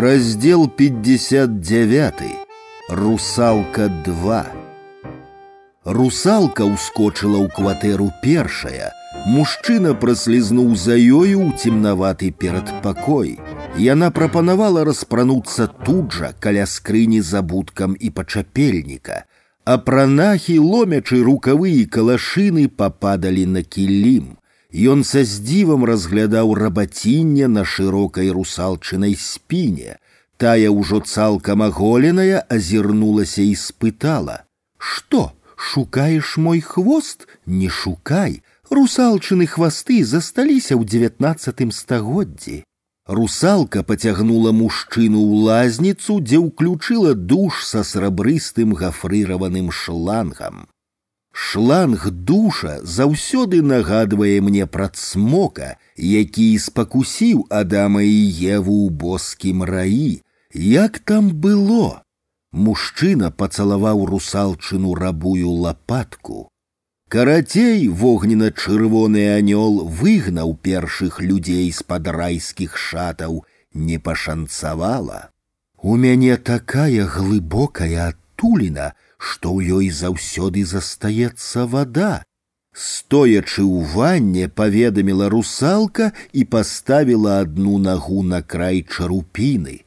Раздел 59. Русалка 2. Русалка ускочила ў кватэру першая. Мужчына праслізнуў за ёю ў цемнаваты перадпакой. Яна прапанавала распрануцца тут жа каля скрыні забуткам і пачапельніка. А пранахі, ломячы рукавы і калашыны пападалі на кілім. Ён са здзівам разглядаў рабацінне на шырокай русалчынай спіне. Тая ўжо цалкам аголеная азірнулася і спытала: « Што, шукаеш мой хвост, не шукай, русалчыны хвасты засталіся ў девятнаццатым стагоддзі. Русалка пацягнула мужчыну ў лазніцу, дзе ўключыла душ са срабрыстым гафрыраваным шлангам. Шланг душа заўсёды нагадвае мне пра цмока, які спакусіў Адама і Еву ў боскім раі. Як там было? Мужчына пацалаваў русалчыну рабую лапатку. Карацей вогнена-чырвоны анёл выгнаў першых людзей з-пад райскіх шатаў, не пашанцавала. У мяне такая глыбокая адтуліна, што ў ёй заўсёды застаецца вада. Стоячы ў ванне паведаміла русалка і паставіла адну нагу на край чарупіны.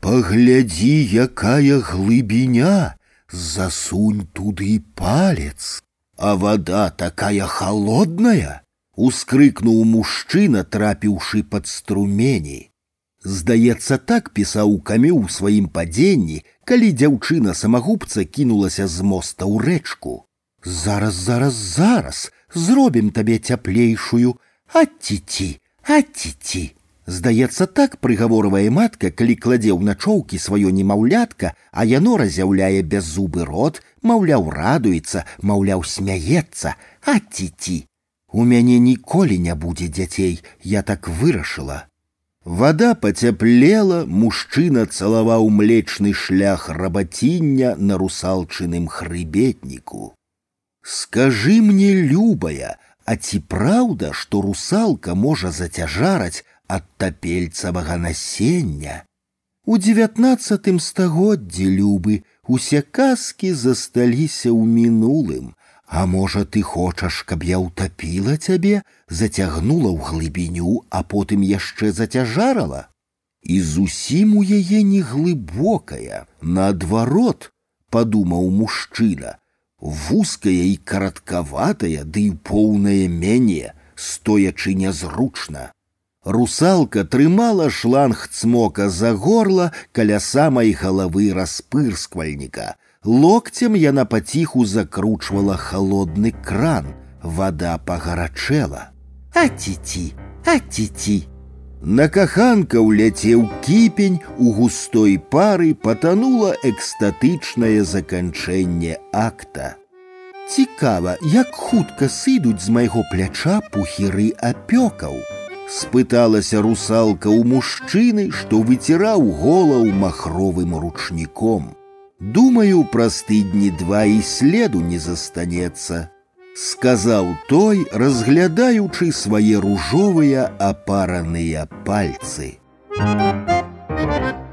Паглядзі, якая глыбіня, засунь туды палец, а вода такая холодная, ускрыкнуў мужчына, трапіўшы пад струмені. Здаецца, так пісаў камю ў сваім падзенні, калі дзяўчына самагубца кінулася з моста ў рэчку. Зараз, зараз, зараз зробім табе цяплейшую, ацці, ацці. Здаецца, так прыгаворвае матка, калі кладзе ў начоўкі сваё немаўлятка, а яно разяўляе бяззубы рот, маўляў, радуецца, маўляў, смяецца, ацці. У мяне ніколі не будзе дзяцей, я так вырашыла. Вода пацяплела, мужчына цалаваў млечны шлях рабаціння на русалчыным хрыбетніку. Скажы мне, любая, а ці праўда, што русалка можа зацяжараць ад тапельцавага насення? У девятнаццатым стагоддзі любы усе казкі засталіся ў мінулым, а можа, ты хочаш, каб я ўтапіла цябе, зацягнула ў глыбіню, а потым яшчэ зацяжарала? І зусім у яе не глыбокая, наадварот, падумаў мужчына, вузкая і караткаватая, ды і поўнае мяне, стоячы нязручна. Русалка трымала шланг цмока за горла каля самай галавы распырсквальніка, Локтем яна паціху закручвала холодны кран, вода пагарачэла. Аціці, аціці. На каханка ўляцеў кіпень, у густой пары патанула экстатычнае заканчэнне акта. Цікава, як хутка сыдуць з майго пляча пухіры апёкаў. Спыталася русалка ў мужчыны, што выціраў голаў махровым ручніком. Думаю, праз тыдні два і следу не застанецца, сказаў той, разглядаючы свае ружовыя апараныя пальцы. Thank you.